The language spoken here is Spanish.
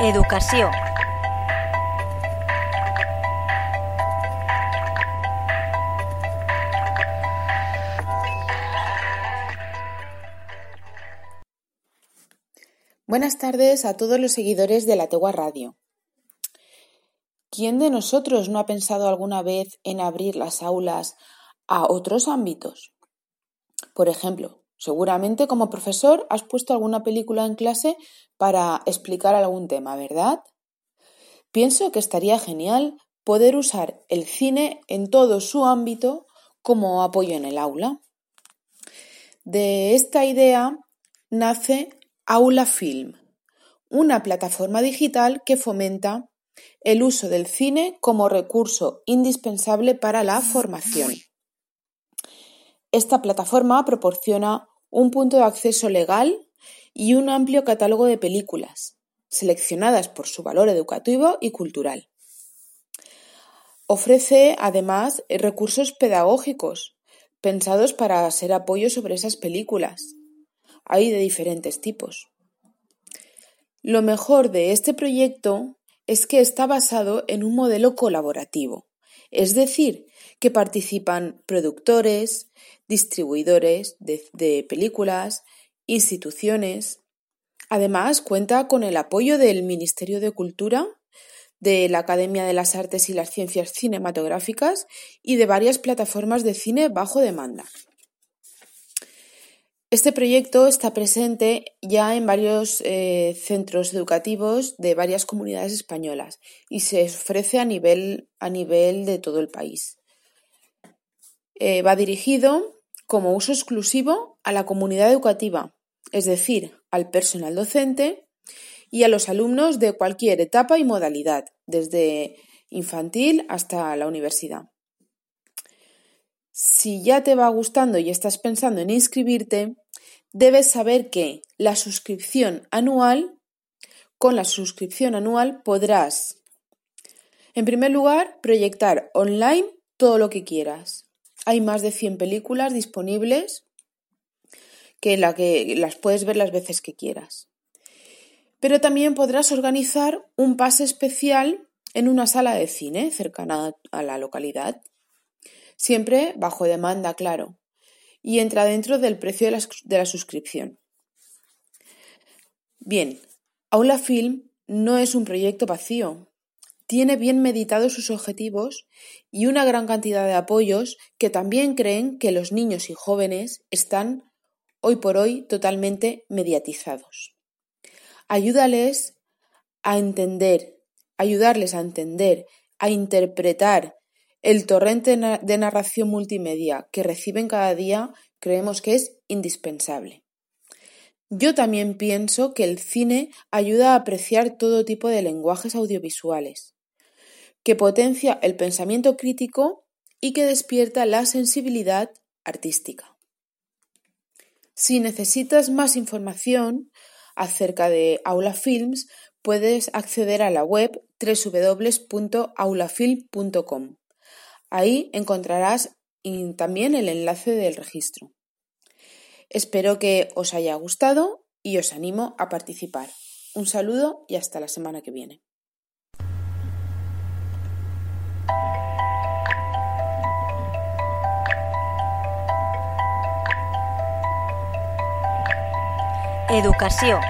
Educació. Buenas tardes a todos los seguidores de la Tegua Radio. ¿Quién de nosotros no ha pensado alguna vez en abrir las aulas a otros ámbitos? Por ejemplo, seguramente como profesor has puesto alguna película en clase para explicar algún tema, ¿verdad? Pienso que estaría genial poder usar el cine en todo su ámbito como apoyo en el aula. De esta idea nace Aula Film, una plataforma digital que fomenta el uso del cine como recurso indispensable para la formación. Esta plataforma proporciona un punto de acceso legal y un amplio catálogo de películas, seleccionadas por su valor educativo y cultural. Ofrece, además, recursos pedagógicos, pensados para ser apoyo sobre esas películas. Hay de diferentes tipos. Lo mejor de este proyecto es que está basado en un modelo colaborativo, es decir, que participan productores, distribuidores de, películas, instituciones. Además, cuenta con el apoyo del Ministerio de Cultura, de la Academia de las Artes y las Ciencias Cinematográficas y de varias plataformas de cine bajo demanda. Este proyecto está presente ya en varios eh, centros educativos de varias comunidades españolas y se ofrece a nivel, a nivel de todo el país. Eh, va dirigido como uso exclusivo a la comunidad educativa, es decir, al personal docente y a los alumnos de cualquier etapa y modalidad, desde infantil hasta la universidad. Si ya te va gustando y estás pensando en inscribirte, debes saber que la suscripción anual, con la suscripción anual podrás, en primer lugar, proyectar online todo lo que quieras. Hay más de 100 películas disponibles que, la que las puedes ver las veces que quieras. Pero también podrás organizar un pase especial en una sala de cine cercana a la localidad siempre bajo demanda, claro, y entra dentro del precio de la, de la suscripción. Bien, Aula Film no es un proyecto vacío. Tiene bien meditados sus objetivos y una gran cantidad de apoyos que también creen que los niños y jóvenes están hoy por hoy totalmente mediatizados. Ayúdales a entender, ayudarles a entender, a interpretar el torrente de narración multimedia que reciben cada día creemos que es indispensable. Yo también pienso que el cine ayuda a apreciar todo tipo de lenguajes audiovisuales, que potencia el pensamiento crítico y que despierta la sensibilidad artística. Si necesitas más información acerca de Aula Films, puedes acceder a la web www.aulafilm.com. Ahí encontrarás también el enlace del registro. Espero que os haya gustado y os animo a participar. Un saludo y hasta la semana que viene. Educació